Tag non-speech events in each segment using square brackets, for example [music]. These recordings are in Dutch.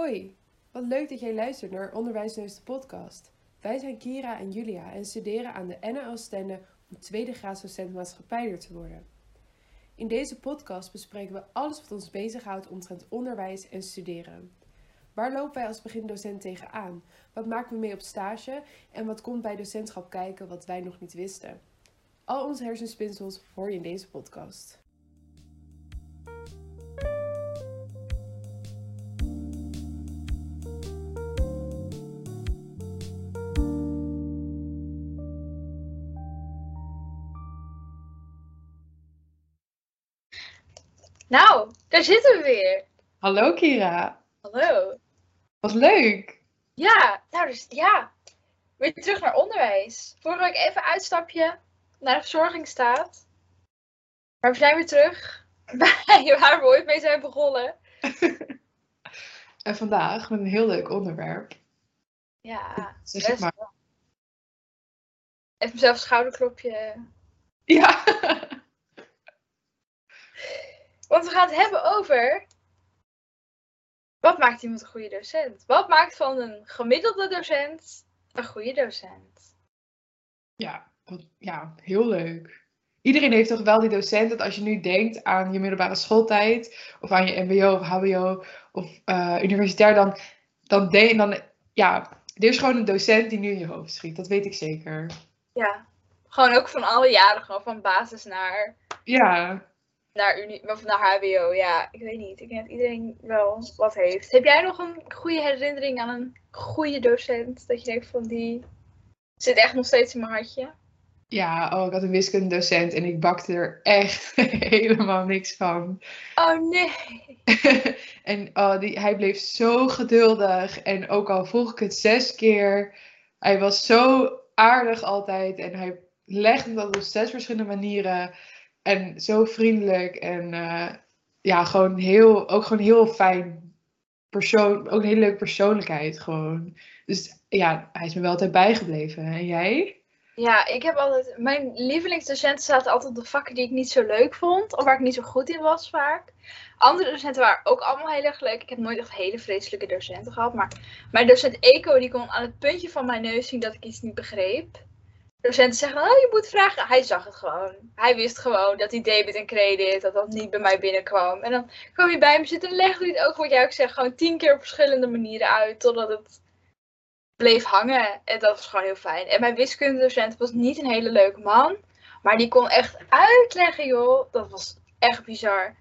Hoi, wat leuk dat jij luistert naar Onderwijsneus de podcast. Wij zijn Kira en Julia en studeren aan de NL Stende om tweede graadsdocent maatschappijder te worden. In deze podcast bespreken we alles wat ons bezighoudt omtrent onderwijs en studeren. Waar lopen wij als begindocent tegenaan? Wat maken we mee op stage? En wat komt bij docentschap kijken wat wij nog niet wisten? Al onze hersenspinsels hoor je in deze podcast. Daar zitten we weer. Hallo Kira, Hallo. wat leuk! Ja, nou dus ja. Weer terug naar onderwijs. Vorige week even uitstapje naar de verzorgingsstaat. Maar we zijn weer terug [laughs] bij waar we ooit mee zijn begonnen. [laughs] En vandaag met een heel leuk onderwerp. Ja, Zeg best maar. Even mezelf een schouderklopje. Ja. Want we gaan het hebben over. Wat maakt iemand een goede docent? Wat maakt van een gemiddelde docent een goede docent? Ja, ja, heel leuk. Iedereen heeft toch wel die docent dat als je nu denkt aan je middelbare schooltijd, of aan je MBO of HBO of eh, universitair, dan, dan denk dan, ja, er is gewoon een docent die nu in je hoofd schiet. Dat weet ik zeker. Ja, gewoon ook van alle jaren, gewoon van basis naar Ja, naar, uni of naar HBO. Ja, ik weet niet. Ik denk dat iedereen wel wat heeft. Heb jij nog een goede herinnering aan een goede docent? Dat je denkt van die zit echt nog steeds in mijn hartje. ja, oh, ik had een wiskundedocent en ik bakte er echt [laughs] helemaal niks van. Oh nee. [laughs] en oh, die, hij bleef zo geduldig. En ook al vroeg ik het zes keer, hij was zo aardig altijd. En hij legde dat op zes verschillende manieren. En zo vriendelijk. En eh, ja, gewoon heel, ook gewoon heel fijn persoon. Ook een hele leuke persoonlijkheid gewoon. Dus ja, hij is me wel altijd bijgebleven. En jij? Ja, ik heb altijd. Mijn lievelingsdocenten zaten altijd op de vakken die ik niet zo leuk vond. Of waar ik niet zo goed in was vaak. Andere docenten waren ook allemaal heel erg leuk. Ik heb nooit echt hele vreselijke docenten gehad. Maar mijn docent Eco die kon aan het puntje van mijn neus zien dat ik iets niet begreep. Docenten zeggen, oh je moet vragen. Hij zag het gewoon. Hij wist gewoon dat die debit en credit, dat dat niet bij mij binnenkwam. En dan kwam je bij me zitten en legde hij het ook wat jij ook zegt, gewoon tien keer op verschillende manieren uit. Totdat het bleef hangen. En dat was gewoon heel fijn. En mijn wiskundedocent was niet een hele leuke man. Maar die kon echt uitleggen, joh. Dat was echt bizar.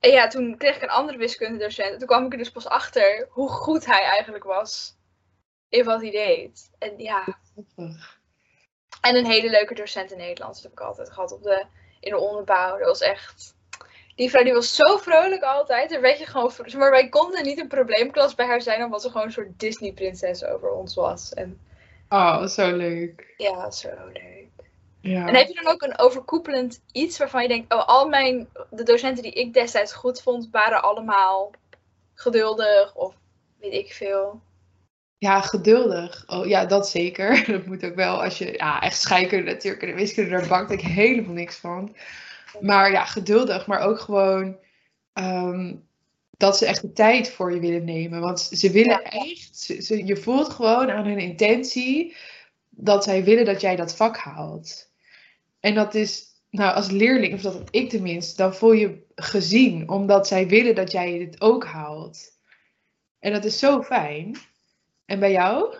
En ja, toen kreeg ik een andere wiskundedocent. En toen kwam ik er dus pas achter hoe goed hij eigenlijk was. In wat hij deed. En ja, en een hele leuke docent in Nederlands heb ik altijd gehad op de, in de onderbouw. Dat was echt... Die vrouw die was zo vrolijk altijd. Daar werd je gewoon... Maar wij konden niet een probleemklas bij haar zijn, omdat ze gewoon een soort Disney-prinses over ons was. En Oh, zo leuk. ja, zo leuk. Ja. En heb je dan ook een overkoepelend iets waarvan je denkt... Oh, al mijn... De docenten die ik destijds goed vond, waren allemaal geduldig of weet ik veel. Ja, geduldig. Oh, ja, dat zeker. [laughs] Dat moet ook wel. Als je, ja, echt scheikunde natuurlijk en de wiskunde, daar bakte ik helemaal niks van. Maar ja, geduldig, maar ook gewoon ehm, dat ze echt de tijd voor je willen nemen. Want ze willen echt, ze, ze- je voelt gewoon aan hun intentie dat zij willen dat jij dat vak haalt. En dat is, nou, als leerling, of dat ik tenminste, dan voel je gezien, omdat zij willen dat jij het ook haalt. En dat is zo fijn. En bij jou?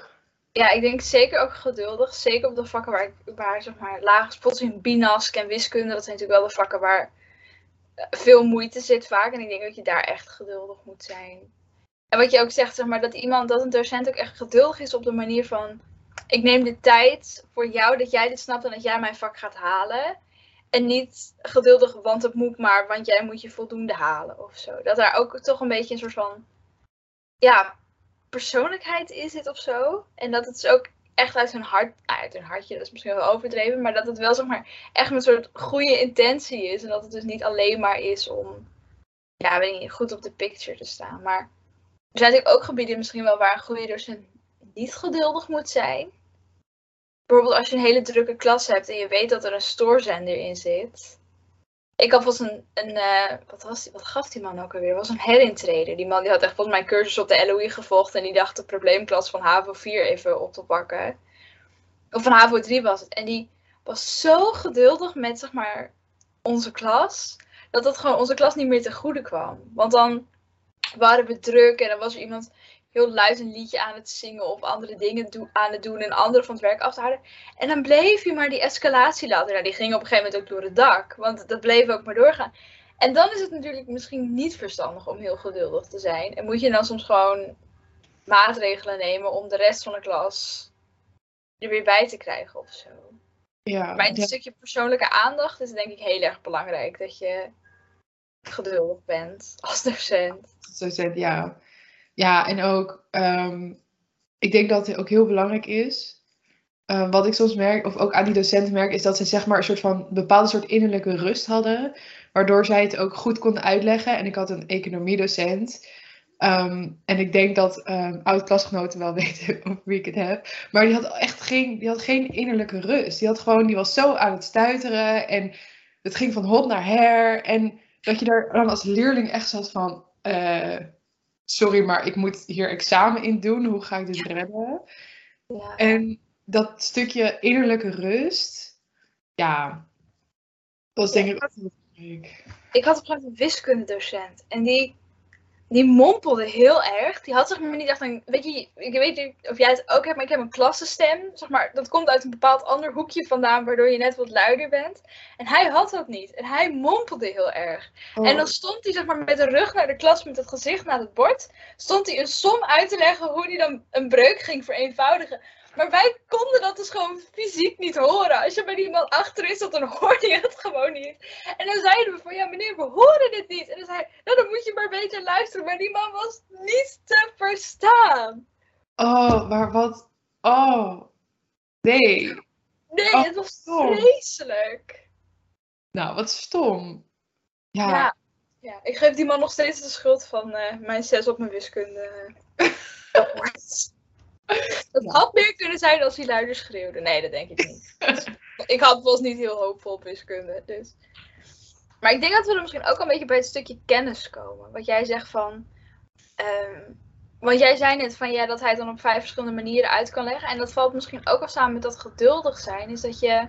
Ja, ik denk zeker ook geduldig. Zeker op de vakken waar, ik, waar zeg maar, lage spots in binask en wiskunde. Dat zijn natuurlijk wel de vakken waar eh, veel moeite zit vaak. En ik denk dat je daar echt geduldig moet zijn. En wat je ook zegt, zeg maar, dat iemand, dat een docent ook echt geduldig is op de manier van... Ik neem de tijd voor jou, dat jij dit snapt en dat jij mijn vak gaat halen. En niet geduldig, want het moet maar, want jij moet je voldoende halen of zo. Dat daar ook toch een beetje een soort van... Ja, persoonlijkheid in zit of zo. En dat het dus ook echt uit hun hart, nou, uit hun hartje, dat is misschien wel overdreven, maar dat het wel zeg maar echt een soort goede intentie is. En dat het dus niet alleen maar is om, ja, weet niet, goed op de picture te staan. Maar er zijn natuurlijk ook gebieden misschien wel waar een goede docent niet geduldig moet zijn. Bijvoorbeeld als je een hele drukke klas hebt en je weet dat er een stoorzender in zit. Ik had volgens een, een eh, wat, was wat gaf die man ook alweer? Was een herintrede. Die man die had echt volgens mij cursus op de LOE gevolgd en die dacht de probleemklas van HAVO 4 even op te pakken. Of van HAVO 3 was het. En die was zo geduldig met zeg maar onze klas, dat dat gewoon onze klas niet meer te goede kwam. Want dan waren we druk en dan was er iemand heel luid een liedje aan het zingen of andere dingen aan het doen en anderen van het werk af te houden. En dan bleef je maar die escalatie laten. Nou, die ging op een gegeven moment ook door het dak, want dat bleef ook maar doorgaan. En dan is het natuurlijk misschien niet verstandig om heel geduldig te zijn. En moet je dan soms gewoon maatregelen nemen om de rest van de klas er weer bij te krijgen of zo. Ja, maar een ja. stukje persoonlijke aandacht is denk ik heel erg belangrijk. Dat je geduldig bent als docent. docent, ja. Ja, en ook, ehm, ik denk dat het ook heel belangrijk is. eh, wat ik soms merk, of ook aan die docenten merk, is dat ze zeg maar een soort van bepaalde soort innerlijke rust hadden. Waardoor zij het ook goed konden uitleggen. En ik had een economiedocent. ehm, en ik denk dat ehm oud-klasgenoten wel [laughs] weten over wie ik het heb. Maar die had echt geen, die had geen innerlijke rust. Die had gewoon, die was zo aan het stuiteren. En het ging van hot naar her. En dat je daar dan als leerling echt zat van. eh, sorry, maar ik moet hier examen in doen. Hoe ga ik dit redden? Ja. En dat stukje innerlijke rust, ja, dat is denk ik ook ik had op een gegeven moment een wiskundedocent. En die, die mompelde heel erg. Die had zeg maar niet echt een... Weet je, ik weet niet of jij het ook hebt, maar ik heb een klassenstem. Zeg maar, dat komt uit een bepaald ander hoekje vandaan, waardoor je net wat luider bent. En hij had dat niet. En hij mompelde heel erg. Oh, En dan stond hij zeg maar met de rug naar de klas, met het gezicht naar het bord. Stond hij een som uit te leggen hoe hij dan een breuk ging vereenvoudigen. Maar wij konden dat dus gewoon fysiek niet horen. Als je bij iemand achterin zat, dan hoorde je het gewoon niet. En dan zeiden we van, ja meneer, we horen dit niet. En dan zei hij, nou dan moet je maar beter luisteren. Maar die man was niet te verstaan. oh, maar wat, oh, nee. Nee, Oh, het was stom. vreselijk. Nou, wat stom. Ja, Ja. ja. ik geef die man nog steeds de schuld van eh, mijn zes op mijn wiskunde. [laughs] [laughs] Het had meer kunnen zijn als hij luider schreeuwde. Nee, dat denk ik niet. ik had was niet heel hoopvol op wiskunde. Dus. Maar ik denk dat we er misschien ook een beetje bij het stukje kennis komen. Wat jij zegt van. ehm, want jij zei net van ja, dat hij het dan op vijf verschillende manieren uit kan leggen. En dat valt misschien ook al samen met dat geduldig zijn. Is dat je.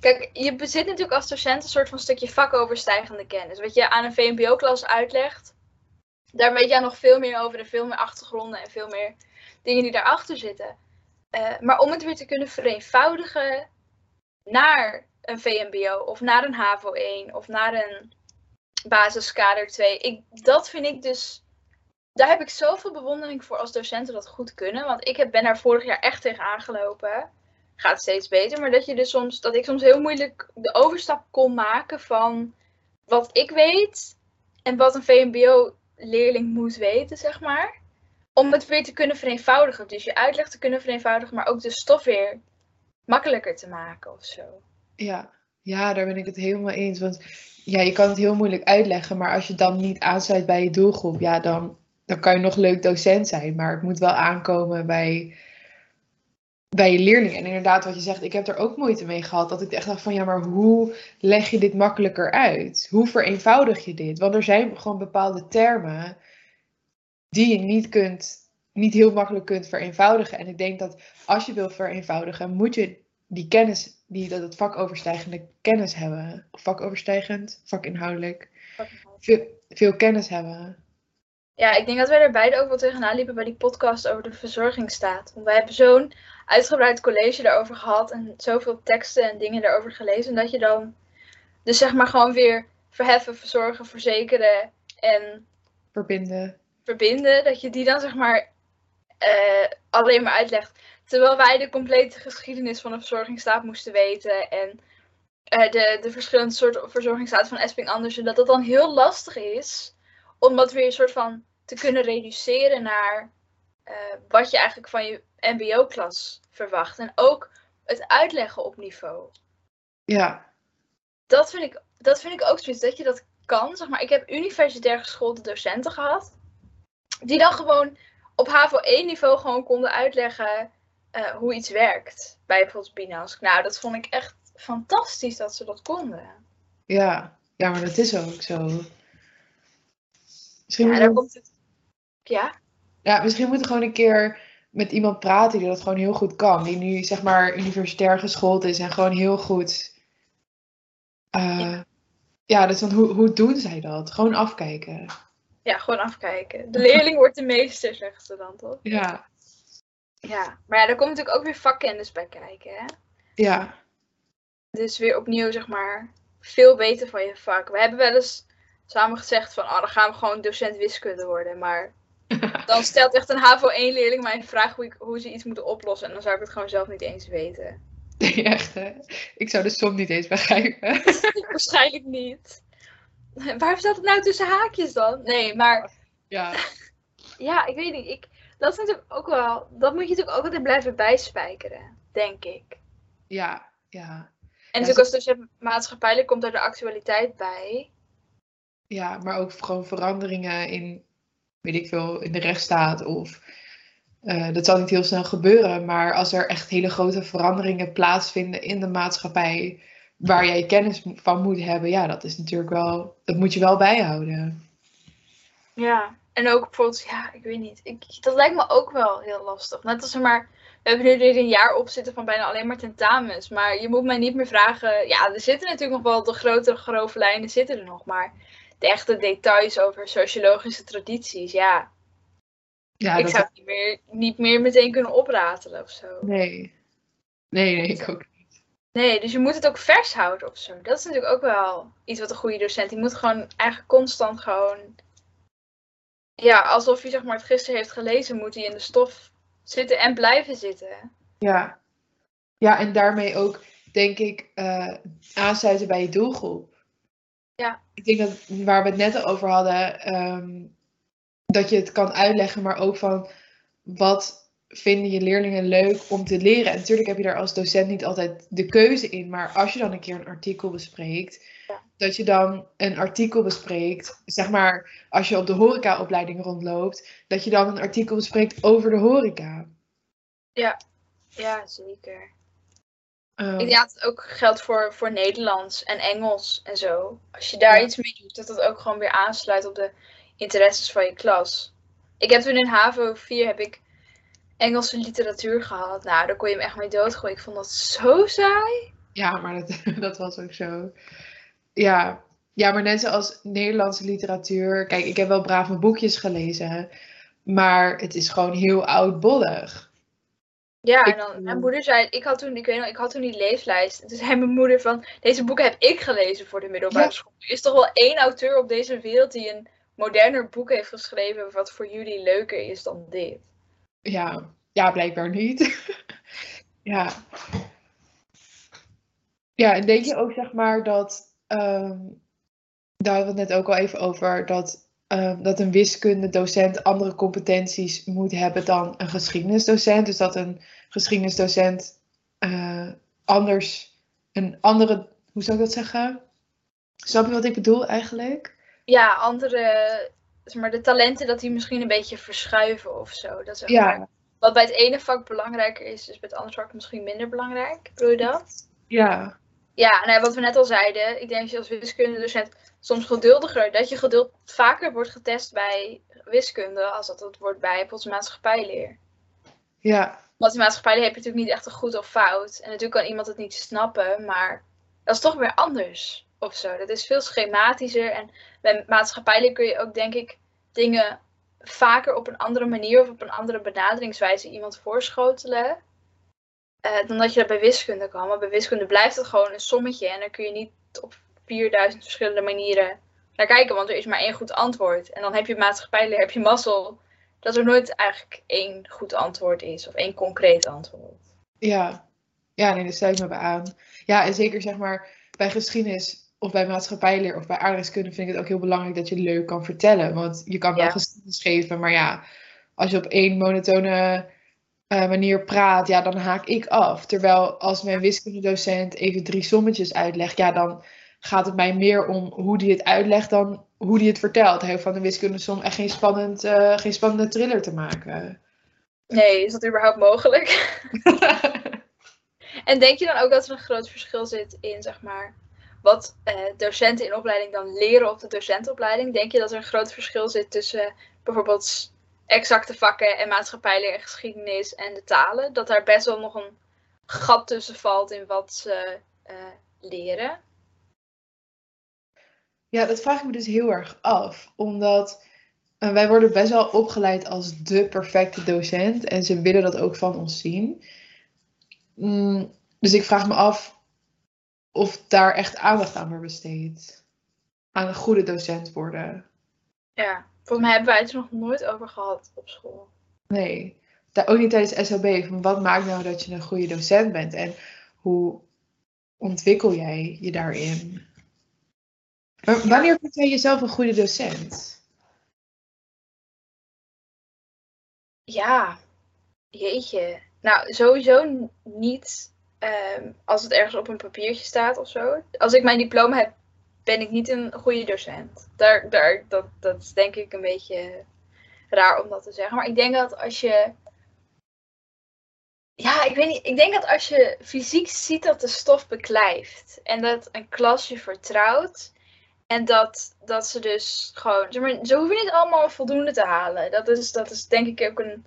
Kijk, je bezit natuurlijk als docent een soort van stukje vakoverstijgende kennis. Wat je aan een VMBO-klas uitlegt. Daar weet jij nog veel meer over en veel meer achtergronden en veel meer dingen die daarachter zitten. Eh, maar om het weer te kunnen vereenvoudigen naar een VMBO of naar een HAVO 1 of naar een basiskader 2. Ik, dat vind ik dus. Daar heb ik zoveel bewondering voor als docenten dat goed kunnen. Want ik heb, ben daar vorig jaar echt tegen aangelopen. Gaat steeds beter. Maar dat, je dus soms, dat ik soms heel moeilijk de overstap kon maken van wat ik weet en wat een VMBO-leerling moet weten, zeg maar om het weer te kunnen vereenvoudigen. Dus je uitleg te kunnen vereenvoudigen, maar ook de stof weer makkelijker te maken of zo. ja, ja, daar ben ik het helemaal eens. Want ja, je kan het heel moeilijk uitleggen, maar als je dan niet aansluit bij je doelgroep, ja, dan, dan kan je nog leuk docent zijn. Maar het moet wel aankomen bij, bij je leerling. En inderdaad, wat je zegt, ik heb er ook moeite mee gehad. Dat ik echt dacht van, ja, maar hoe leg je dit makkelijker uit? Hoe vereenvoudig je dit? Want er zijn gewoon bepaalde termen die je niet kunt, niet heel makkelijk kunt vereenvoudigen. En ik denk dat als je wil vereenvoudigen, moet je die kennis, die, dat het vakoverstijgende kennis hebben. Of vakoverstijgend, vakinhoudelijk. Veel, veel kennis hebben. Ja, ik denk dat wij er beide ook wel tegenaan liepen bij die podcast over de verzorgingsstaat. Want wij hebben zo'n uitgebreid college daarover gehad en zoveel teksten en dingen daarover gelezen. Dat je dan dus zeg maar gewoon weer verheffen, verzorgen, verzekeren en Verbinden. verbinden, dat je die dan zeg maar eh, alleen maar uitlegt. Terwijl wij de complete geschiedenis van een verzorgingsstaat moesten weten en eh, de, de verschillende soorten verzorgingsstaten van Esping Andersen, dat dat dan heel lastig is om dat weer een soort van te kunnen reduceren naar eh, wat je eigenlijk van je MBO-klas verwacht. En ook het uitleggen op niveau Ja, dat vind ik, dat vind ik ook zoiets, dat je dat kan. Zeg maar, ik heb universitair geschoolde docenten gehad. Die dan gewoon op HAVO 1 niveau gewoon konden uitleggen eh, hoe iets werkt. Bij bijvoorbeeld Binask. Nou, dat vond ik echt fantastisch dat ze dat konden. ja. ja, maar dat is ook zo. Misschien, Ja, daar we, komt het. Ja, ja, misschien moeten we gewoon een keer met iemand praten die dat gewoon heel goed kan. Die nu zeg maar universitair geschoold is en gewoon heel goed. eh, ja, dus dan hoe, hoe doen zij dat? Gewoon afkijken. ja, gewoon afkijken. De leerling wordt de meester, zeggen ze dan toch? Ja, Ja, maar ja, daar komt natuurlijk ook weer vakkennis bij kijken, hè? ja, Dus weer opnieuw, zeg maar, veel weten van je vak. We hebben wel eens samen gezegd van, oh, dan gaan we gewoon docent wiskunde worden. Maar [laughs] dan stelt echt een HAVO-1-leerling mij een vraag hoe, ik, hoe ze iets moeten oplossen. En dan zou ik het gewoon zelf niet eens weten. nee, [laughs] echt hè. Ik zou de som niet eens begrijpen. [laughs] Waarschijnlijk niet. Waarom staat het nou tussen haakjes dan? Nee, maar Ja, ja, ik weet niet. Ik, dat is natuurlijk ook wel, dat moet je natuurlijk ook altijd blijven bijspijkeren, denk ik. ja, ja. En Ja, natuurlijk als docent maatschappijlijk komt er de actualiteit bij. Ja, maar ook gewoon veranderingen in, weet ik veel, in de rechtsstaat of eh, dat zal niet heel snel gebeuren, maar als er echt hele grote veranderingen plaatsvinden in de maatschappij waar jij kennis van moet hebben, ja, dat is natuurlijk wel, dat moet je wel bijhouden. Ja, en ook bijvoorbeeld, ja, ik weet niet. Ik, dat lijkt me ook wel heel lastig. Net als er maar, we hebben nu weer een jaar op zitten van bijna alleen maar tentamens. Maar je moet mij niet meer vragen. Ja, er zitten natuurlijk nog wel de grote grove lijnen zitten er nog. Maar de echte details over sociologische tradities, ja. Ja, ik dat, zou het niet meer, niet meer meteen kunnen opratelen of zo. nee. Nee, nee, ik ook niet. Nee, dus je moet het ook vers houden of zo. Dat is natuurlijk ook wel iets wat een goede docent. Die moet gewoon eigenlijk constant gewoon. Ja, alsof hij zeg maar het gisteren heeft gelezen, moet hij in de stof zitten en blijven zitten. Ja. Ja, en daarmee ook, denk ik, eh, aansluiten bij je doelgroep. Ja. Ik denk dat waar we het net over hadden, ehm, dat je het kan uitleggen, maar ook van wat vinden je leerlingen leuk om te leren. En natuurlijk heb je daar als docent niet altijd de keuze in, maar als je dan een keer een artikel bespreekt, Ja. dat je dan een artikel bespreekt, zeg maar als je op de horecaopleiding rondloopt, dat je dan een artikel bespreekt over de horeca. Ja, zeker. Ik denk dat het ook geldt voor, voor Nederlands en Engels en zo. Als je daar Ja. iets mee doet, dat dat ook gewoon weer aansluit op de interesses van je klas. Ik heb toen in HAVO 4 heb ik Engelse literatuur gehad. Nou, daar kon je hem echt mee doodgooien. Ik vond dat zo saai. Ja, maar dat, [laughs] dat was ook zo. Ja. ja, maar net zoals Nederlandse literatuur. Kijk, ik heb wel brave boekjes gelezen. Maar het is gewoon heel oudbollig. Ja, en dan mijn moeder zei, ik had toen, ik weet nog, ik had toen die leeslijst. En toen zei mijn moeder van, deze boeken heb ik gelezen voor de middelbare Ja. school. Er is toch wel één auteur op deze wereld die een moderner boek heeft geschreven wat voor jullie leuker is dan dit. Ja, ja blijkbaar niet. [laughs] ja. Ja, en denk je ook zeg maar dat. ehm, daar hadden we het net ook al even over. Dat, ehm, dat een wiskundedocent andere competenties moet hebben dan een geschiedenisdocent. Dus dat een geschiedenisdocent eh, anders. Een andere. Hoe zou ik dat zeggen? Snap je wat ik bedoel eigenlijk? Ja, andere, zeg maar, de talenten dat die misschien een beetje verschuiven of zo. Dat zeg maar, Ja, wat bij het ene vak belangrijker is, is bij het andere vak misschien minder belangrijk. Bedoel je dat? ja, Ja, nou ja, wat we net al zeiden, ik denk dat je als wiskundedocent soms geduldiger, dat je geduld vaker wordt getest bij wiskunde als dat het wordt bij bijvoorbeeld maatschappijleer. ja, Want in maatschappijleer heb je natuurlijk niet echt een goed of fout. En natuurlijk kan iemand het niet snappen, maar dat is toch weer anders of zo. Dat is veel schematischer en bij maatschappijleer kun je ook denk ik dingen vaker op een andere manier of op een andere benaderingswijze iemand voorschotelen. eh, dan dat je dat bij wiskunde kan. Maar bij wiskunde blijft het gewoon een sommetje en dan kun je niet op 4000 verschillende manieren naar kijken, want er is maar één goed antwoord. En dan heb je maatschappijleer, heb je mazzel dat er nooit eigenlijk één goed antwoord is of één concreet antwoord. Ja, ja, nee, daar sluit me bij aan. Ja, en zeker zeg maar bij geschiedenis of bij maatschappijleer of bij aardrijkskunde vind ik het ook heel belangrijk dat je leuk kan vertellen. Want je kan wel Ja. geschiedenis geven, maar ja, als je op één monotone eh, manier praat, ja, dan haak ik af. Terwijl als mijn wiskundedocent even drie sommetjes uitlegt, ja, dan gaat het mij meer om hoe die het uitlegt dan hoe die het vertelt. Hoeft van de wiskundesom echt geen, spannend, eh, geen spannende thriller te maken. Nee, is dat überhaupt mogelijk? [laughs] En denk je dan ook dat er een groot verschil zit in, zeg maar, wat eh, docenten in opleiding dan leren op de docentenopleiding, denk je dat er een groot verschil zit tussen bijvoorbeeld exacte vakken en maatschappijleer en geschiedenis en de talen? Dat daar best wel nog een gat tussen valt in wat ze eh, leren? Ja, dat vraag ik me dus heel erg af. Omdat uh, wij worden best wel opgeleid als de perfecte docent. En ze willen dat ook van ons zien. Mm, dus ik vraag me af of daar echt aandacht aan wordt besteed. Aan een goede docent worden. Ja, volgens mij hebben wij het er nog nooit over gehad op school. Nee, ook niet tijdens SLB. Van wat maakt nou dat je een goede docent bent? En hoe ontwikkel jij je daarin? Maar wanneer vind jij jezelf een goede docent? Ja, jeetje. Nou, sowieso niet ehm, als het ergens op een papiertje staat of zo. Als ik mijn diploma heb, ben ik niet een goede docent. Daar, daar, dat, dat is denk ik een beetje raar om dat te zeggen. Maar ik denk dat als je. Ja, ik weet niet. Ik denk dat als je fysiek ziet dat de stof beklijft en dat een klas je vertrouwt, en dat, dat ze dus gewoon. Ze hoeven niet allemaal voldoende te halen. Dat is, dat is denk ik ook een.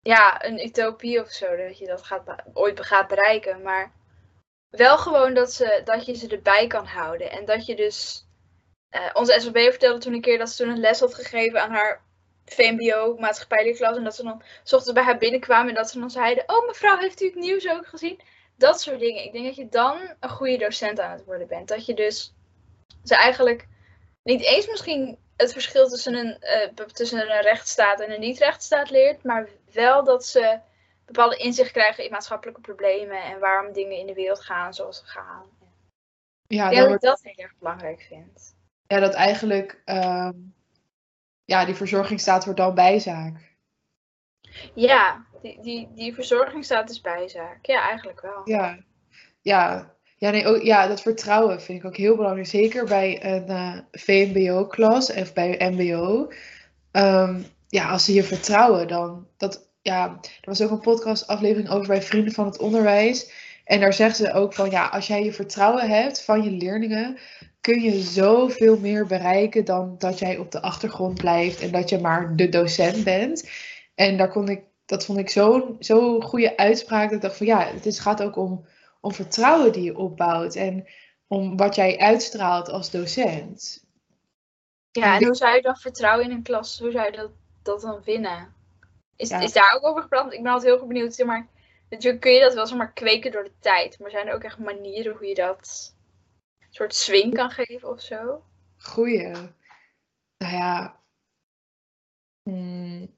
Ja, een utopie of zo. Dat je dat gaat, ooit gaat bereiken. Maar wel gewoon dat, ze, dat je ze erbij kan houden. En dat je dus. Uh, onze SLB vertelde toen een keer dat ze toen een les had gegeven aan haar VMBO maatschappijlijke En dat ze dan ochtends bij haar binnenkwamen en dat ze dan zeiden: Oh, mevrouw, heeft u het nieuws ook gezien? Dat soort dingen. Ik denk dat je dan een goede docent aan het worden bent. Dat je dus ze eigenlijk niet eens misschien het verschil tussen een, uh, tussen een rechtsstaat en een niet-rechtsstaat leert, maar wel dat ze bepaalde inzicht krijgen in maatschappelijke problemen en waarom dingen in de wereld gaan zoals ze gaan. Ja, dat ik dat heel erg belangrijk vind. Ja, dat eigenlijk uh, ja, die verzorgingsstaat wordt dan bijzaak. Ja, die, die, die verzorgingsstaat is bijzaak. Ja, eigenlijk wel. Ja, ja ja, nee, ook, ja, dat vertrouwen vind ik ook heel belangrijk. Zeker bij een eh, VMBO-klas of bij een MBO. Ehm, ja, als ze je vertrouwen, dan. Dat, ja, er was ook een podcast-aflevering over bij Vrienden van het Onderwijs. En daar zeggen ze ook van ja, als jij je vertrouwen hebt van je leerlingen, kun je zoveel meer bereiken dan dat jij op de achtergrond blijft en dat je maar de docent bent. En daar kon ik, dat vond ik zo'n zo goede uitspraak. Dat ik dacht van ja, het is, gaat ook om om vertrouwen die je opbouwt en om wat jij uitstraalt als docent. Ja, en hoe zou je dan vertrouwen in een klas, hoe zou je dat, dat dan winnen? Is, is daar ook over gepraat? Ik ben altijd heel erg benieuwd. Zeg maar, natuurlijk kun je dat wel zomaar kweken door de tijd, maar zijn er ook echt manieren hoe je dat een soort swing kan geven of zo? Goeie. Nou ja. Hmm.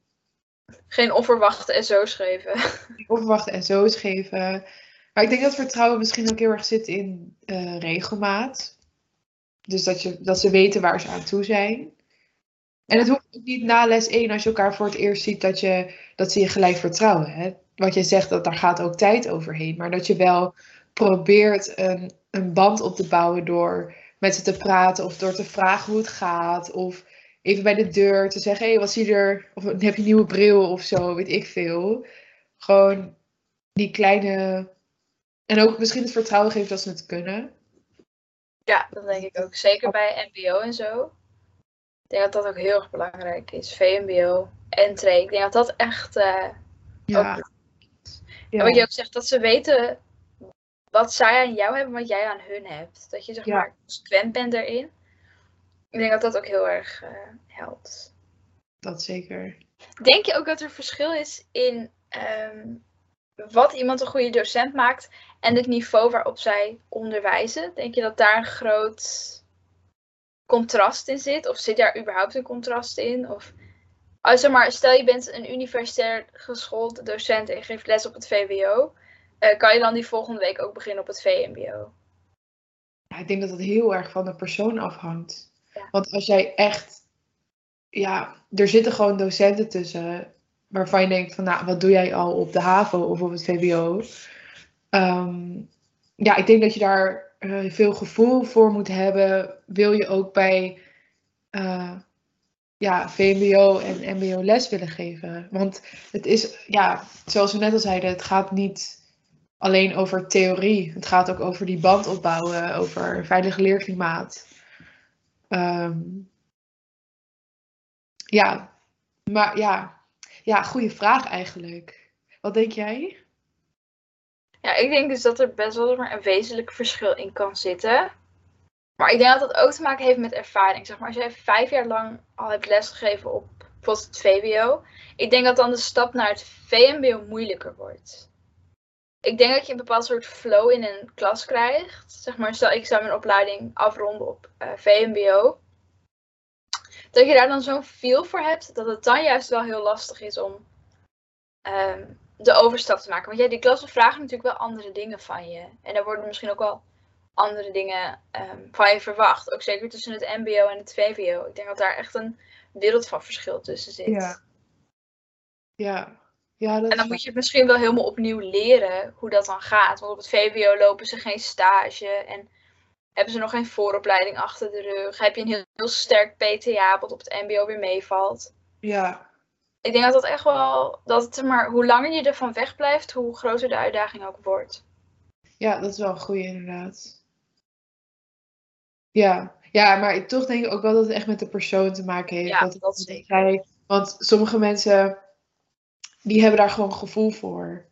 Geen onverwachte SO's geven. [laughs] Onverwachte SO's geven. Maar ik denk dat vertrouwen misschien ook heel erg zit in uh, regelmaat. Dus dat, je, dat ze weten waar ze aan toe zijn. En het hoeft ook niet na les 1, als je elkaar voor het eerst ziet, dat, je, dat ze je gelijk vertrouwen. Hè? Wat je zegt, dat daar gaat ook tijd overheen. Maar dat je wel probeert een, een band op te bouwen door met ze te praten of door te vragen hoe het gaat. Of even bij de deur te zeggen, hé, hey, wat zie je er? Of heb je nieuwe bril of zo, weet ik veel. Gewoon die kleine en ook misschien het vertrouwen geven dat ze het kunnen. Ja, dat denk ik ook. Zeker bij MBO en zo. Ik denk dat dat ook heel erg belangrijk is. VMBO, entree. Ik denk dat dat echt. Uh, ja. Ook... ja. En wat je ook zegt, dat ze weten wat zij aan jou hebben, wat jij aan hun hebt. Dat je zeg maar consequent bent daarin. Ik denk dat dat ook heel erg uh, helpt. Dat zeker. Denk je ook dat er verschil is in um, wat iemand een goede docent maakt en het niveau waarop zij onderwijzen. Denk je dat daar een groot contrast in zit? Of zit daar überhaupt een contrast in? Of als zeg maar, stel je bent een universitair geschoold docent en geeft les op het VWO. Uh, kan je dan die volgende week ook beginnen op het VMBO? Ja, ik denk dat het heel erg van de persoon afhangt. Want als jij echt, ja, er zitten gewoon docenten tussen waarvan je denkt van, nou, wat doe jij al op de HAVO of op het VWO? Ehm, ja, ik denk dat je daar uh, veel gevoel voor moet hebben. Wil je ook bij uh, ja, VMBO en MBO les willen geven? Want het is, ja, zoals we net al zeiden, het gaat niet alleen over theorie. Het gaat ook over die band opbouwen, over veilig leerklimaat. Ehm, ja, maar ja, ja, goede vraag eigenlijk. Wat denk jij? Ja, ik denk dus dat er best wel een wezenlijk verschil in kan zitten. Maar ik denk dat dat ook te maken heeft met ervaring. Zeg maar, als jij vijf jaar lang al hebt lesgegeven op bijvoorbeeld het VWO, ik denk dat dan de stap naar het VMBO moeilijker wordt. Ik denk dat je een bepaald soort flow in een klas krijgt. Zeg maar, stel ik zou mijn opleiding afronden op uh, VMBO. Dat je daar dan zo'n feel voor hebt, dat het dan juist wel heel lastig is om ehm, de overstap te maken. Want ja, die klassen vragen natuurlijk wel andere dingen van je. En er worden misschien ook wel andere dingen ehm, van je verwacht. Ook zeker tussen het MBO en het VWO. Ik denk dat daar echt een wereld van verschil tussen zit. Ja. Ja. ja dat en dan moet je misschien wel helemaal opnieuw leren hoe dat dan gaat. Want op het VWO lopen ze geen stage en hebben ze nog geen vooropleiding achter de rug. Heb je een heel, heel sterk PTA wat op het MBO weer meevalt. Ja. Ik denk dat dat echt wel, dat het maar hoe langer je ervan wegblijft, hoe groter de uitdaging ook wordt. Ja, dat is wel een goede inderdaad. Ja, ja, maar ik toch denk ik ook wel dat het echt met de persoon te maken heeft. Ja, dat, dat zeker. want sommige mensen, die hebben daar gewoon gevoel voor.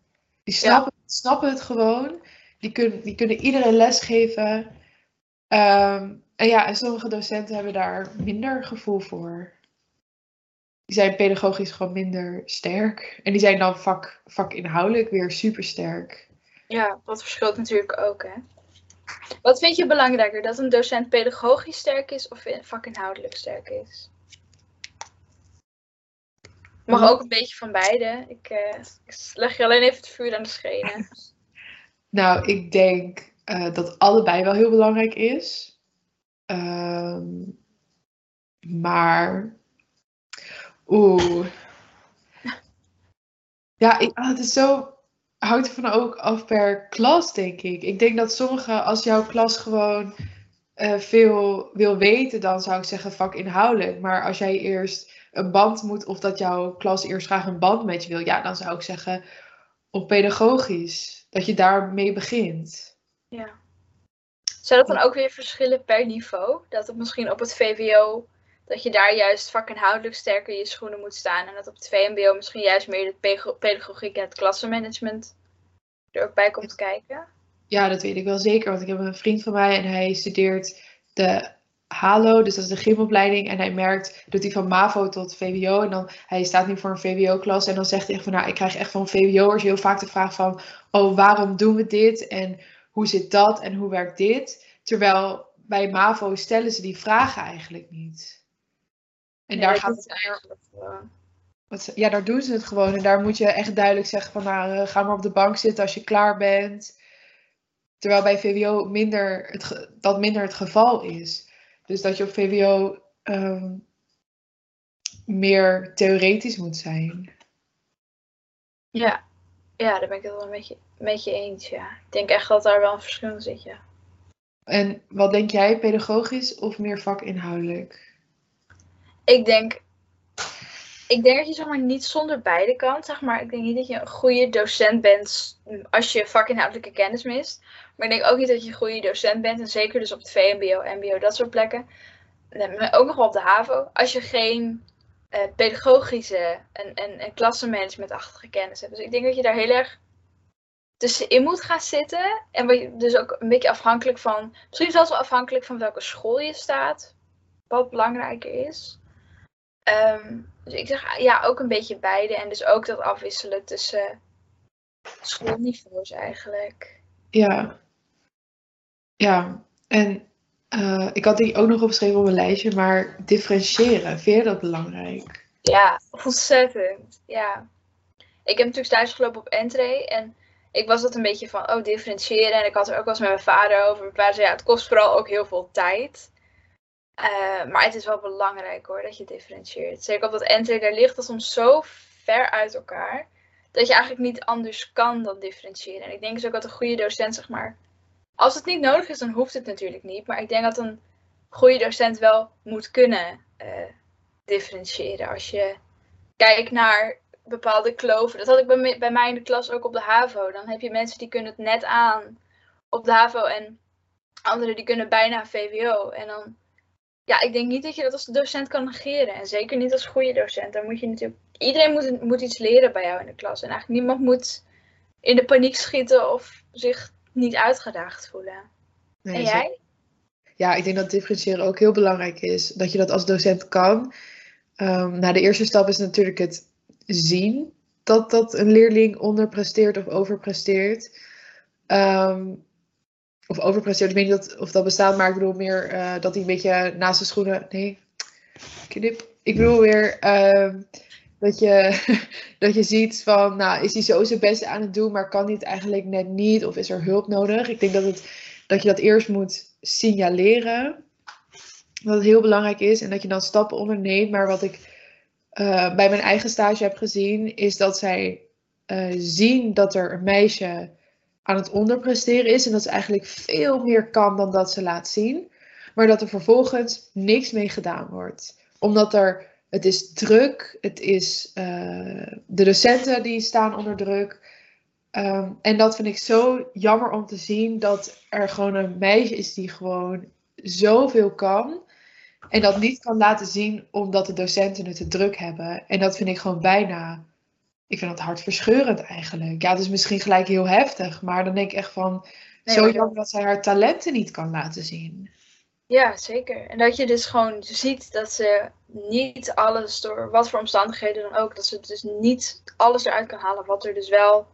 Die snappen, snappen het gewoon. Die, kunnen die kunnen iedereen les geven. Ehm, en ja, en sommige docenten hebben daar minder gevoel voor. Die zijn pedagogisch gewoon minder sterk. En die zijn dan vak, vakinhoudelijk weer super sterk. Ja, dat verschilt natuurlijk ook, hè. Wat vind je belangrijker, dat een docent pedagogisch sterk is of vakinhoudelijk sterk is? Mag ook een beetje van beide. Ik, uh, ik leg je alleen even het vuur aan de schenen. [laughs] nou, ik denk uh, dat allebei wel heel belangrijk is. Uh, maar. Oeh. Ja, ik, oh, het is zo hangt ervan ook af per klas, denk ik. Ik denk dat sommige, als jouw klas gewoon uh, veel wil weten, dan zou ik zeggen vakinhoudelijk. Maar als jij eerst een band moet, of dat jouw klas eerst graag een band met je wil, ja, dan zou ik zeggen op pedagogisch. Dat je daarmee begint. Ja. Zou dat dan ook weer verschillen per niveau? Dat het misschien op het VWO, dat je daar juist vakinhoudelijk sterker in je schoenen moet staan. En dat op het VMBO misschien juist meer de pedagogiek en het klassenmanagement er ook bij komt kijken? Ja, dat weet ik wel zeker. Want ik heb een vriend van mij en hij studeert de HALO, dus dat is de gymopleiding. En hij merkt, doet hij van MAVO tot VWO. En dan, hij staat nu voor een VWO-klas. En dan zegt hij echt van, nou, ik krijg echt van VWO'ers heel vaak de vraag van, oh, waarom doen we dit? En hoe zit dat? En hoe werkt dit? Terwijl bij MAVO stellen ze die vragen eigenlijk niet. En daar gaat het eigenlijk... Ja, daar doen ze het gewoon. En daar moet je echt duidelijk zeggen van, nou, eh, ga maar op de bank zitten als je klaar bent. Terwijl bij VWO minder het, dat minder het geval is. Dus dat je op VWO ehm, meer theoretisch moet zijn. Ja. ja, daar ben ik het wel een beetje, een beetje eens. Ja. Ik denk echt dat daar wel een verschil in zit. Ja. En wat denk jij, pedagogisch of meer vakinhoudelijk? Ik denk ik denk dat je zeg niet zonder beide kan. Zeg maar. Ik denk niet dat je een goede docent bent als je vakinhoudelijke kennis mist. Maar ik denk ook niet dat je een goede docent bent. En zeker dus op het VMBO, MBO, dat soort plekken. En ook nog wel op de HAVO. Als je geen uh, pedagogische en, en, en klassenmanagementachtige kennis hebt. Dus ik denk dat je daar heel erg tussenin moet gaan zitten. En dus ook een beetje afhankelijk van, misschien zelfs wel afhankelijk van welke school je staat. Wat belangrijker is. Um, dus ik zeg ja, ook een beetje beide. En dus ook dat afwisselen tussen schoolniveaus eigenlijk. Ja. Ja, en uh, ik had die ook nog opgeschreven op mijn lijstje, maar differentiëren, vind je dat belangrijk? Ja, ontzettend. Ja. Ik heb natuurlijk thuis gelopen op entree en ik was dat een beetje van, oh, differentiëren. En ik had er ook wel eens met mijn vader over. Mijn vader zei, ja, het kost vooral ook heel veel tijd. Uh, maar het is wel belangrijk hoor, dat je differentieert. Zeker op dat entry, daar ligt het soms zo ver uit elkaar. Dat je eigenlijk niet anders kan dan differentiëren. En ik denk dus ook dat een goede docent, zeg maar. Als het niet nodig is, dan hoeft het natuurlijk niet. Maar ik denk dat een goede docent wel moet kunnen uh, differentiëren. Als je kijkt naar bepaalde kloven. Dat had ik bij, bij mij in de klas ook op de HAVO. Dan heb je mensen die kunnen het net aan op de HAVO en anderen die kunnen bijna VWO. En dan, ja, ik denk niet dat je dat als docent kan negeren. En zeker niet als goede docent. Dan moet je natuurlijk, iedereen moet, moet iets leren bij jou in de klas. En eigenlijk niemand moet in de paniek schieten of zich niet uitgedaagd voelen. Nee, en jij? Ja, ik denk dat differentiëren ook heel belangrijk is. Dat je dat als docent kan. Nou, de eerste stap is natuurlijk het zien dat, dat een leerling onderpresteert of overpresteert. Ehm, of overpresteert, ik weet niet of dat bestaat, maar ik bedoel meer eh, dat hij een beetje naast de schoenen. Nee, knip. Ik bedoel weer ehm, dat, je, [laughs] dat je ziet van, nou, is hij zo zijn best aan het doen, maar kan hij het eigenlijk net niet? Of is er hulp nodig? Ik denk dat, het, dat je dat eerst moet signaleren. Dat het heel belangrijk is en dat je dan stappen onderneemt. Maar wat ik eh, bij mijn eigen stage heb gezien, is dat zij eh, zien dat er een meisje aan het onderpresteren is. En dat ze eigenlijk veel meer kan dan dat ze laat zien. Maar dat er vervolgens niks mee gedaan wordt. Omdat er, het is druk, het is, eh, de docenten die staan onder druk. Ehm, en dat vind ik zo jammer om te zien dat er gewoon een meisje is die gewoon zoveel kan. En dat niet kan laten zien omdat de docenten het te druk hebben. En dat vind ik gewoon bijna. Ik vind dat hartverscheurend eigenlijk. Ja, het is misschien gelijk heel heftig. Maar dan denk ik echt van. Nee, zo jammer dat zij haar talenten niet kan laten zien. Ja, zeker. En dat je dus gewoon ziet dat ze niet alles door wat voor omstandigheden dan ook, dat ze dus niet alles eruit kan halen wat er dus wel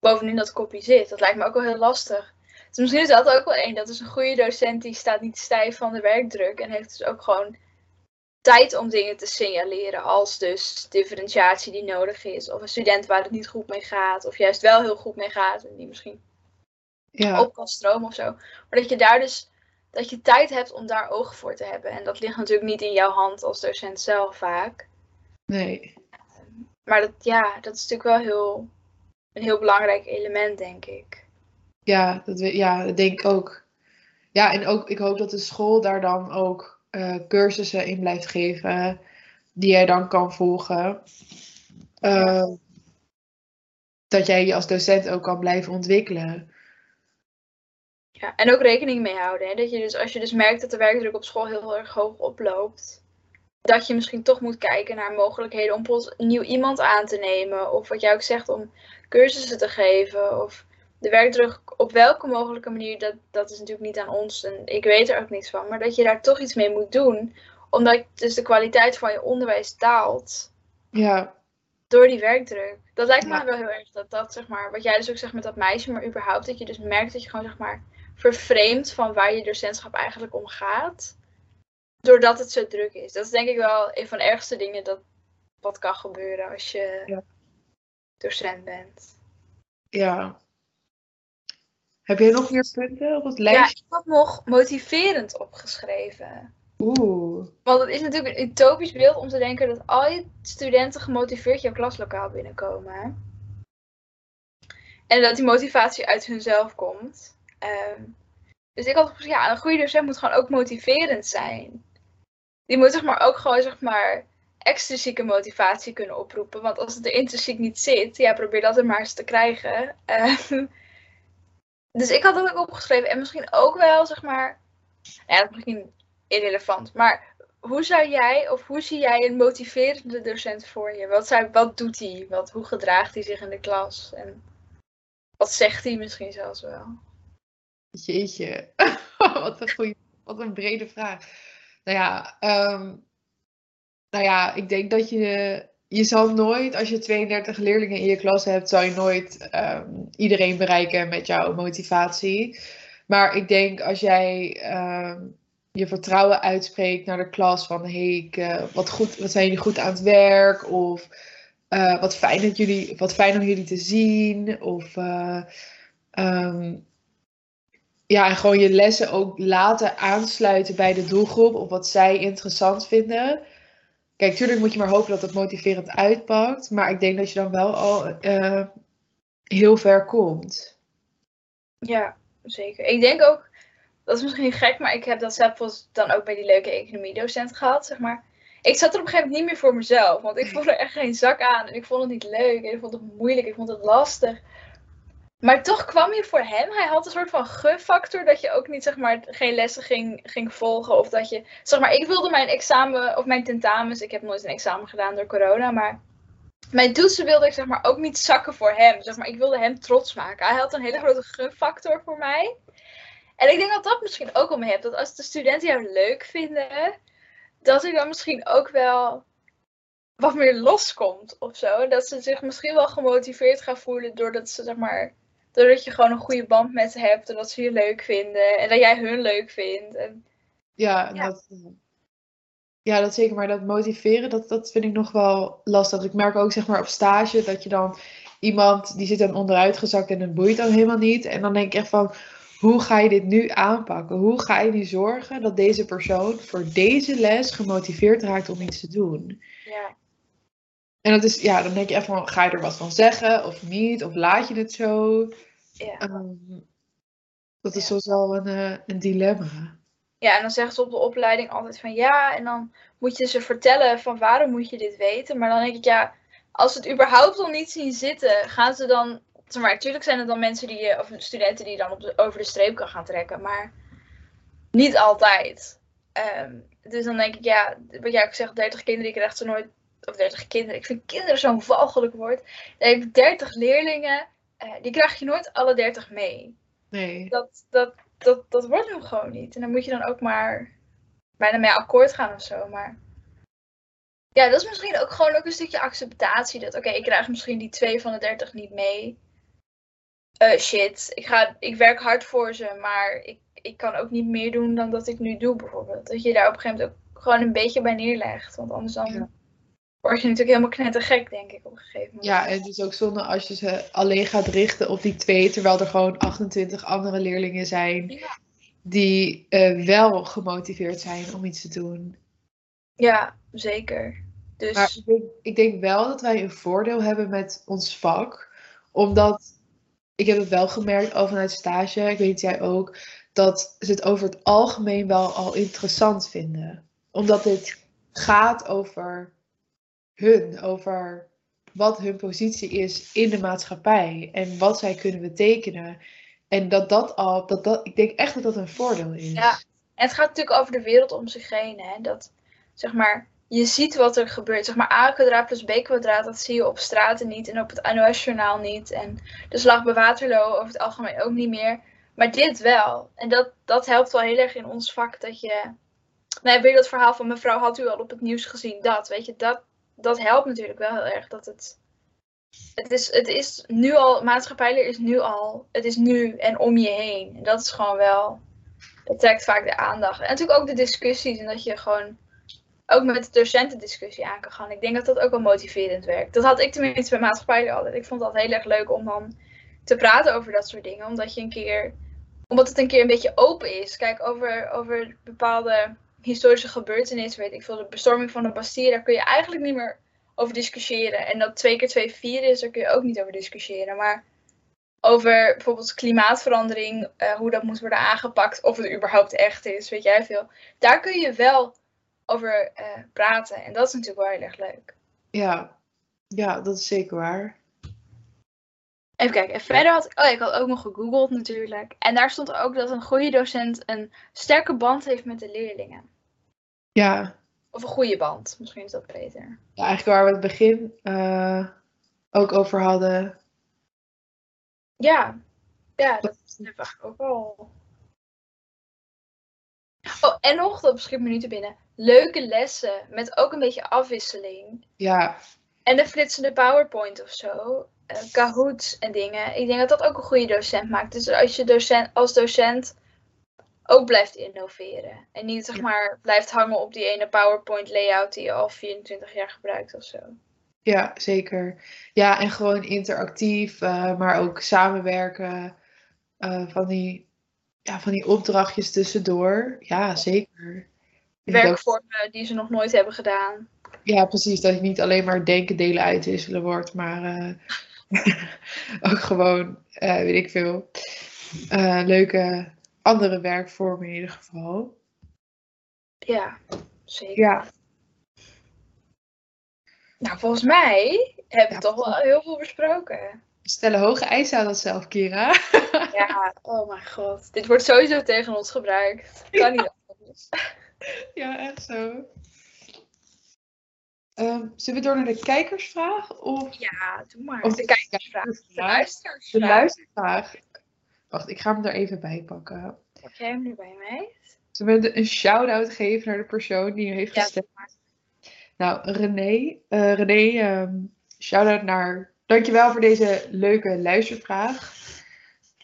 bovenin dat kopje zit. Dat lijkt me ook wel heel lastig. Dus misschien is dat ook wel één. Dat is een goede docent die staat niet stijf van de werkdruk en heeft dus ook gewoon tijd om dingen te signaleren als dus differentiatie die nodig is. Of een student waar het niet goed mee gaat, of juist wel heel goed mee gaat en die misschien Ja, op kan stromen of zo. Maar dat je daar dus dat je tijd hebt om daar oog voor te hebben. En dat ligt natuurlijk niet in jouw hand als docent zelf vaak. nee. Maar dat, ja, dat is natuurlijk wel heel, een heel belangrijk element, denk ik. Ja, dat, ja, dat denk ik ook. Ja, en ook, ik hoop dat de school daar dan ook eh, cursussen in blijft geven. Die jij dan kan volgen. Eh, dat jij je als docent ook kan blijven ontwikkelen. Ja, en ook rekening mee houden. Hè? Dat je dus, als je dus merkt dat de werkdruk op school heel erg hoog oploopt, dat je misschien toch moet kijken naar mogelijkheden om nieuw iemand aan te nemen. Of wat jij ook zegt, om cursussen te geven. Of de werkdruk op welke mogelijke manier, dat, dat is natuurlijk niet aan ons. En ik weet er ook niks van. Maar dat je daar toch iets mee moet doen. Omdat dus de kwaliteit van je onderwijs daalt Ja, door die werkdruk. Dat lijkt me Ja. wel heel erg dat dat, zeg maar, wat jij dus ook zegt met dat meisje, maar überhaupt dat je dus merkt dat je gewoon, zeg maar, vervreemd van waar je docentschap eigenlijk om gaat. Doordat het zo druk is. Dat is denk ik wel een van de ergste dingen dat wat kan gebeuren als je Ja. docent bent. ja. Heb jij nog meer punten op het Ja, lijstje? ik had nog motiverend opgeschreven. Oeh. Want het is natuurlijk een utopisch beeld om te denken dat al je studenten gemotiveerd jouw klaslokaal binnenkomen. En dat die motivatie uit hunzelf komt. Ehm, dus ik had gezegd, ja, een goede docent moet gewoon ook motiverend zijn. Die moet zeg maar ook gewoon zeg maar extrinsieke motivatie kunnen oproepen. Want als het er intrinsiek niet zit, ja, probeer dat er maar eens te krijgen. Ehm, dus ik had dat ook opgeschreven. En misschien ook wel, zeg maar, ja, dat is misschien irrelevant. Maar hoe zou jij, of hoe zie jij een motiverende docent voor je? Wat, zou, wat doet hij? Wat, hoe gedraagt hij zich in de klas? En wat zegt hij misschien zelfs wel? Jeetje, [laughs] wat een wat een brede vraag. Nou ja, ehm, nou ja, ik denk dat je, je zal nooit, als je 32 leerlingen in je klas hebt, zal je nooit ehm, iedereen bereiken met jouw motivatie. Maar ik denk als jij ehm, je vertrouwen uitspreekt naar de klas van, hey, eh, wat, goed, wat zijn jullie goed aan het werk? Of eh, wat, fijn dat jullie, wat fijn om jullie te zien. Of eh, ehm, ja, en gewoon je lessen ook laten aansluiten bij de doelgroep op wat zij interessant vinden. Kijk, tuurlijk moet je maar hopen dat het motiverend uitpakt, maar ik denk dat je dan wel al eh, heel ver komt. Ja, zeker. Ik denk ook, dat is misschien gek, maar ik heb dat zelf dan ook bij die leuke economiedocent gehad, zeg maar. ik zat er op een gegeven moment niet meer voor mezelf. Want ik vond er echt geen zak aan. En ik vond het niet leuk. En ik vond het moeilijk. Ik vond het lastig. Maar toch kwam je voor hem. Hij had een soort van gunfactor dat je ook niet zeg maar geen lessen ging, ging volgen. Of dat je. Zeg maar, ik wilde mijn examen of mijn tentamens. Ik heb nooit een examen gedaan door corona. Maar mijn toetsen wilde ik zeg maar ook niet zakken voor hem. Zeg maar, ik wilde hem trots maken. Hij had een hele grote gunfactor voor mij. En ik denk dat dat misschien ook mee hebt. Dat als de studenten jou leuk vinden, dat ik dan misschien ook wel wat meer loskomt of zo. Dat ze zich misschien wel gemotiveerd gaan voelen doordat ze zeg maar. Doordat je gewoon een goede band met ze hebt en dat ze je leuk vinden en dat jij hun leuk vindt. En, Ja, Ja. Dat, ja, dat zeker. Maar dat motiveren, dat, dat vind ik nog wel lastig. Ik merk ook zeg maar op stage dat je dan iemand die zit dan onderuit gezakt en het boeit dan helemaal niet. En dan denk ik echt van, hoe ga je dit nu aanpakken? Hoe ga je nu zorgen dat deze persoon voor deze les gemotiveerd raakt om iets te doen? ja. En dat is, ja, dan denk je echt van, ga je er wat van zeggen of niet? Of laat je het zo? Ja. Ehm, dat is soms wel een, eh, een dilemma. ja, en dan zeggen ze op de opleiding altijd van ja, en dan moet je ze vertellen van waarom moet je dit weten. Maar dan denk ik ja, als ze het überhaupt al niet zien zitten, gaan ze dan. Zeg maar, natuurlijk zijn er dan mensen die of studenten die je dan op de, over de streep kan gaan trekken, maar niet altijd. Ehm, dus dan denk ik, ja, wat jij ook zegt, 30 kinderen, ik krijg ze nooit, of 30 kinderen, ik vind kinderen zo'n walgelijk woord. Dan heb ik 30 leerlingen, eh, die krijg je nooit alle 30 mee Nee. dat, dat, dat, dat wordt hem gewoon niet. En dan moet je dan ook maar bijna mee akkoord gaan of zo. Maar ja, dat is misschien ook gewoon ook een stukje acceptatie. Dat oké, ik krijg misschien die twee van de dertig niet mee. Eh, shit, ik, ga, ik werk hard voor ze, maar ik, ik kan ook niet meer doen dan dat ik nu doe bijvoorbeeld. Dat je daar op een gegeven moment ook gewoon een beetje bij neerlegt. Want anders dan Ja. Word je natuurlijk helemaal knettergek, denk ik, op een gegeven moment. Ja, en het is ook zonde als je ze alleen gaat richten op die twee, terwijl er gewoon 28 andere leerlingen zijn Ja. die eh, wel gemotiveerd zijn om iets te doen. Ja, zeker. Dus Maar ik denk, ik denk wel dat wij een voordeel hebben met ons vak, omdat ik heb het wel gemerkt al vanuit stage, ik weet jij ook, dat ze het over het algemeen wel al interessant vinden. Omdat dit gaat over hun, over wat hun positie is in de maatschappij en wat zij kunnen betekenen. En dat dat al, dat dat, ik denk echt dat dat een voordeel is. Ja. En het gaat natuurlijk over de wereld om zich heen. Hè? Dat, zeg maar, je ziet wat er gebeurt. Zeg maar, A kwadraat plus B kwadraat, dat zie je op straten niet en op het NOS-journaal niet. En de slag bij Waterloo over het algemeen ook niet meer. Maar dit wel. En dat, dat helpt wel heel erg in ons vak. Dat je. Nou, weer dat verhaal van mevrouw had u al op het nieuws gezien. Dat, weet je, dat, dat helpt natuurlijk wel heel erg. Dat het. Het is, het is nu al, maatschappijleer is nu al, het is nu en om je heen. En dat is gewoon wel, dat trekt vaak de aandacht. En natuurlijk ook de discussies en dat je gewoon ook met de docenten discussie aan kan gaan. Ik denk dat dat ook wel motiverend werkt. Dat had ik tenminste bij maatschappijleer altijd. Ik vond altijd heel erg leuk om dan te praten over dat soort dingen. Omdat je een keer, omdat het een keer een beetje open is. Kijk, over, over bepaalde historische gebeurtenissen, weet ik veel, de bestorming van de Bastille, daar kun je eigenlijk niet meer over discussiëren. En dat twee keer twee vier is, daar kun je ook niet over discussiëren. Maar over bijvoorbeeld klimaatverandering, eh, hoe dat moet worden aangepakt, of het überhaupt echt is, weet jij veel. Daar kun je wel over eh, praten. En dat is natuurlijk wel heel erg leuk. Ja, ja dat is zeker waar. Even kijken. En verder had ik, oh, ik had ook nog gegoogeld natuurlijk. En daar stond ook dat een goede docent een sterke band heeft met de leerlingen. Ja, Of een goede band, misschien is dat beter. Ja, eigenlijk waar we het begin eh, ook over hadden. Ja, ja dat is eigenlijk ook wel. Oh, en nog, dat beschikt me nu te binnen. Leuke lessen met ook een beetje afwisseling. Ja, En de flitsende PowerPoint of zo. Eh Kahoots en dingen. Ik denk dat dat ook een goede docent maakt. Dus als je docent, als docent ook blijft innoveren. En niet zeg maar blijft hangen op die ene PowerPoint layout die je al 24 jaar gebruikt of zo. ja, zeker. Ja, en gewoon interactief, eh, maar ook samenwerken. eh, van, die, ja, van die opdrachtjes tussendoor. Ja, zeker. Werkvormen die ze nog nooit hebben gedaan. Ja, precies. Dat je niet alleen maar denken, delen, uitwisselen wordt, maar [laughs] ook gewoon, eh, weet ik veel, eh, leuke andere werkvormen in ieder geval. Ja, zeker. Ja. Nou, volgens mij hebben we Ja, toch wel heel veel besproken. We stellen hoge eisen aan onszelf, Kira. [laughs] Ja, oh mijn god. Dit wordt sowieso tegen ons gebruikt. Kan niet anders. Ja, echt zo. Ehm, zullen we door naar de kijkersvraag? Of Ja, doe maar. Of de de kijkersvraag. De de luisteraarsvraag. luistervraag? Wacht, ik ga hem er even bij pakken. Heb jij hem nu bij mij? Zullen we een shout-out geven naar de persoon die heeft Ja, gestemd? Nou, René. eh René, ehm shout-out naar... Dankjewel voor deze leuke luistervraag.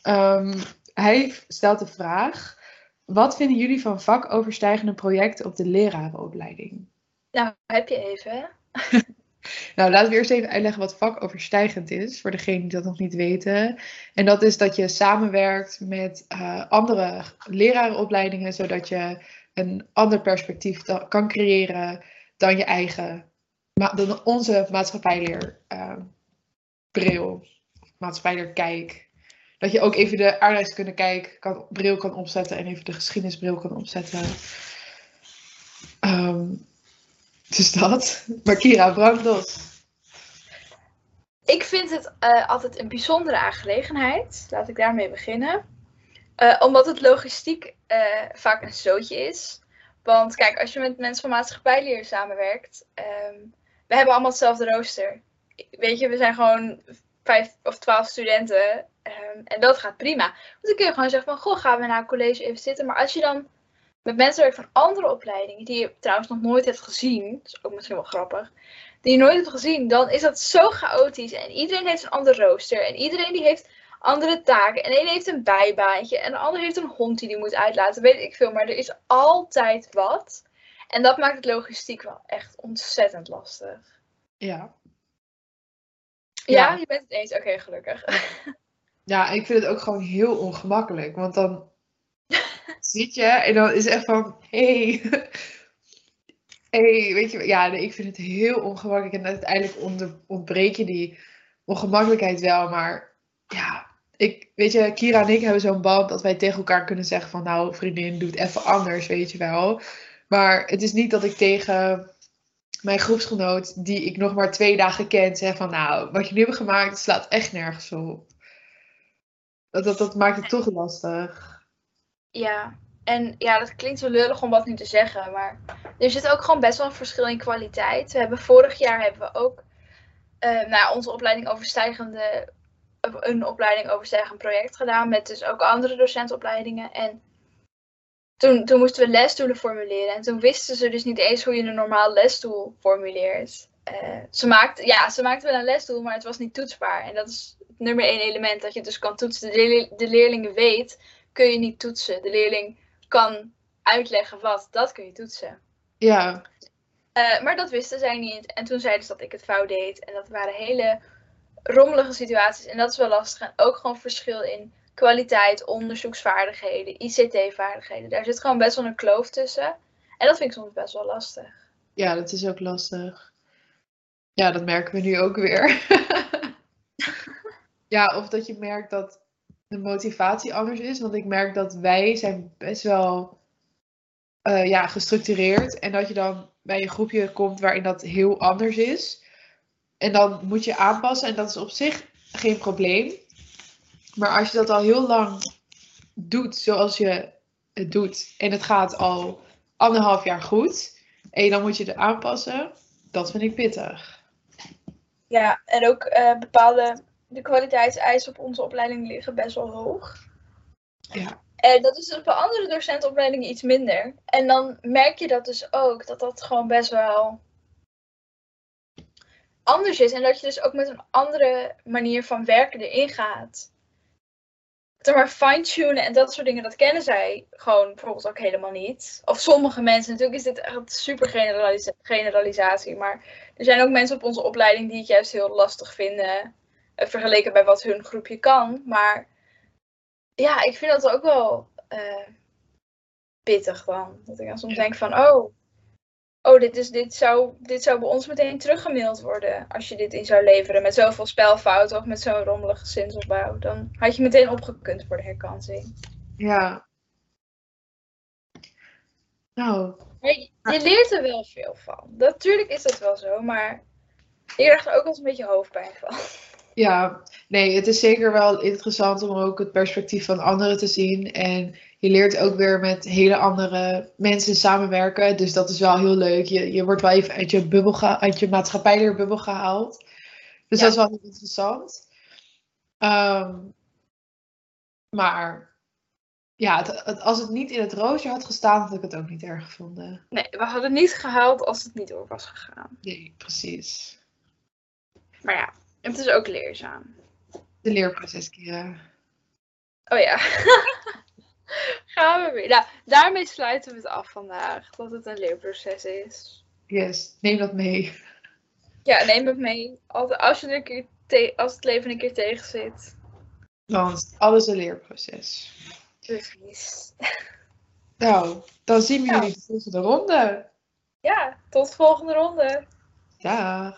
Ehm, hij stelt de vraag... Wat vinden jullie van vakoverstijgende projecten op de lerarenopleiding? Nou, heb je even. [laughs] Nou, laten we eerst even uitleggen wat vakoverstijgend is, voor degenen die dat nog niet weten. En dat is dat je samenwerkt met eh, andere lerarenopleidingen, zodat je een ander perspectief kan creëren dan je eigen, dan onze maatschappijleer eh, bril, maatschappijleer kijk. Dat je ook even de aardrijkskunde kijk, kan, bril kan opzetten en even de geschiedenisbril kan opzetten. Ehm, [laughs] dus dat. Maar Kira, brand los. Ik vind het eh, altijd een bijzondere aangelegenheid. Laat ik daarmee beginnen. Eh, omdat het logistiek eh, vaak een zootje is. Want kijk, als je met mensen van maatschappijleer samenwerkt, ehm, we hebben allemaal hetzelfde rooster. Weet je, we zijn gewoon vijf of twaalf studenten ehm, en dat gaat prima. Dus dan kun je gewoon zeggen van, goh, gaan we na een college even zitten. Maar als je dan met mensen werkt van andere opleidingen, die je trouwens nog nooit hebt gezien, dat is ook misschien wel grappig, die je nooit hebt gezien, dan is dat zo chaotisch. En iedereen heeft een ander rooster. En iedereen die heeft andere taken. En de een heeft een bijbaantje. En de ander heeft een hond die die moet uitlaten. Weet ik veel. Maar er is altijd wat. En dat maakt het logistiek wel echt ontzettend lastig. Ja. Ja, Ja. je bent het eens. Oké, gelukkig. Ja, ik vind het ook gewoon heel ongemakkelijk. Want dan zit je en dan is echt van, hey, hey, weet je, ja, ik vind het heel ongemakkelijk. En uiteindelijk ontbreek je die ongemakkelijkheid wel. Maar ja, ik, weet je, Kira en ik hebben zo'n band dat wij tegen elkaar kunnen zeggen van, nou, vriendin, doe het even anders, weet je wel. Maar het is niet dat ik tegen mijn groepsgenoot, die ik nog maar twee dagen ken, zeg van, nou, wat je nu hebt gemaakt, slaat echt nergens op. Dat, dat, dat maakt het toch lastig. Ja, en ja, dat klinkt zo lullig om wat nu te zeggen, maar er zit ook gewoon best wel een verschil in kwaliteit. We hebben vorig jaar hebben we ook eh nou, onze opleiding overstijgende, een opleiding overstijgend project gedaan met dus ook andere docentenopleidingen. En toen, toen moesten we lesdoelen formuleren en toen wisten ze dus niet eens hoe je een normaal lesdoel formuleert. Eh, ze, maakten, ja, ze maakten wel een lesdoel, maar het was niet toetsbaar. En dat is het nummer één element dat je dus kan toetsen. De, de leerlingen weet kun je niet toetsen. De leerling kan uitleggen wat, dat kun je toetsen. Ja, Eh, maar dat wisten zij niet. En toen zeiden ze dat ik het fout deed. En dat waren hele rommelige situaties. En dat is wel lastig. En ook gewoon verschil in kwaliteit, onderzoeksvaardigheden, ICT-vaardigheden. Daar zit gewoon best wel een kloof tussen. En dat vind ik soms best wel lastig. ja, dat is ook lastig. Ja, dat merken we nu ook weer. [laughs] ja, of dat je merkt dat de motivatie anders is. Want ik merk dat wij zijn best wel eh, ja, gestructureerd. En dat je dan bij een groepje komt waarin dat heel anders is. En dan moet je aanpassen. En dat is op zich geen probleem. Maar als je dat al heel lang doet zoals je het doet. En het gaat al anderhalf jaar goed. En dan moet je het aanpassen. Dat vind ik pittig. Ja, en ook eh, bepaalde de kwaliteitseisen op onze opleiding liggen best wel hoog. Ja. En dat is dus bij andere docentenopleidingen iets minder. En dan merk je dat dus ook, dat dat gewoon best wel anders is. En dat je dus ook met een andere manier van werken erin gaat. Zeg maar fine-tunen en dat soort dingen, dat kennen zij gewoon bijvoorbeeld ook helemaal niet. Of sommige mensen, natuurlijk is dit echt super generalisa- generalisatie. Maar er zijn ook mensen op onze opleiding die het juist heel lastig vinden. Vergeleken bij wat hun groepje kan. Maar ja, ik vind dat ook wel eh, pittig dan. Dat ik dan soms denk van, oh, oh dit, is, dit, zou, dit zou bij ons meteen teruggemaild worden. Als je dit in zou leveren met zoveel spelfouten of met zo'n rommelige zinsopbouw. Dan had je meteen opgekund voor de herkansing. Ja. Nou, je, je leert er wel veel van. Natuurlijk is dat wel zo, maar Ik krijg er ook wel eens een beetje hoofdpijn van. Ja, nee, het is zeker wel interessant om ook het perspectief van anderen te zien. En je leert ook weer met hele andere mensen samenwerken. Dus dat is wel heel leuk. Je, je wordt wel even uit je, bubbel uit je maatschappijleerbubbel gehaald. Dus Ja. dat is wel heel interessant. Ehm, maar ja, het, het- als het niet in het roosje had gestaan, had ik het ook niet erg gevonden. Nee, we hadden het niet gehaald als het niet door was gegaan. Nee, precies. Maar ja, het is ook leerzaam. De leerproces, Kira. Oh ja. [laughs] Gaan we weer. Nou, daarmee sluiten we het af vandaag. Dat het een leerproces is. Yes, neem dat mee. Ja, neem het mee. Als, als, je een keer te- als het leven een keer tegen zit. Want alles een leerproces. Precies. [laughs] Nou, dan zien we Ja. jullie de volgende ronde. Ja, tot de volgende ronde. Dag.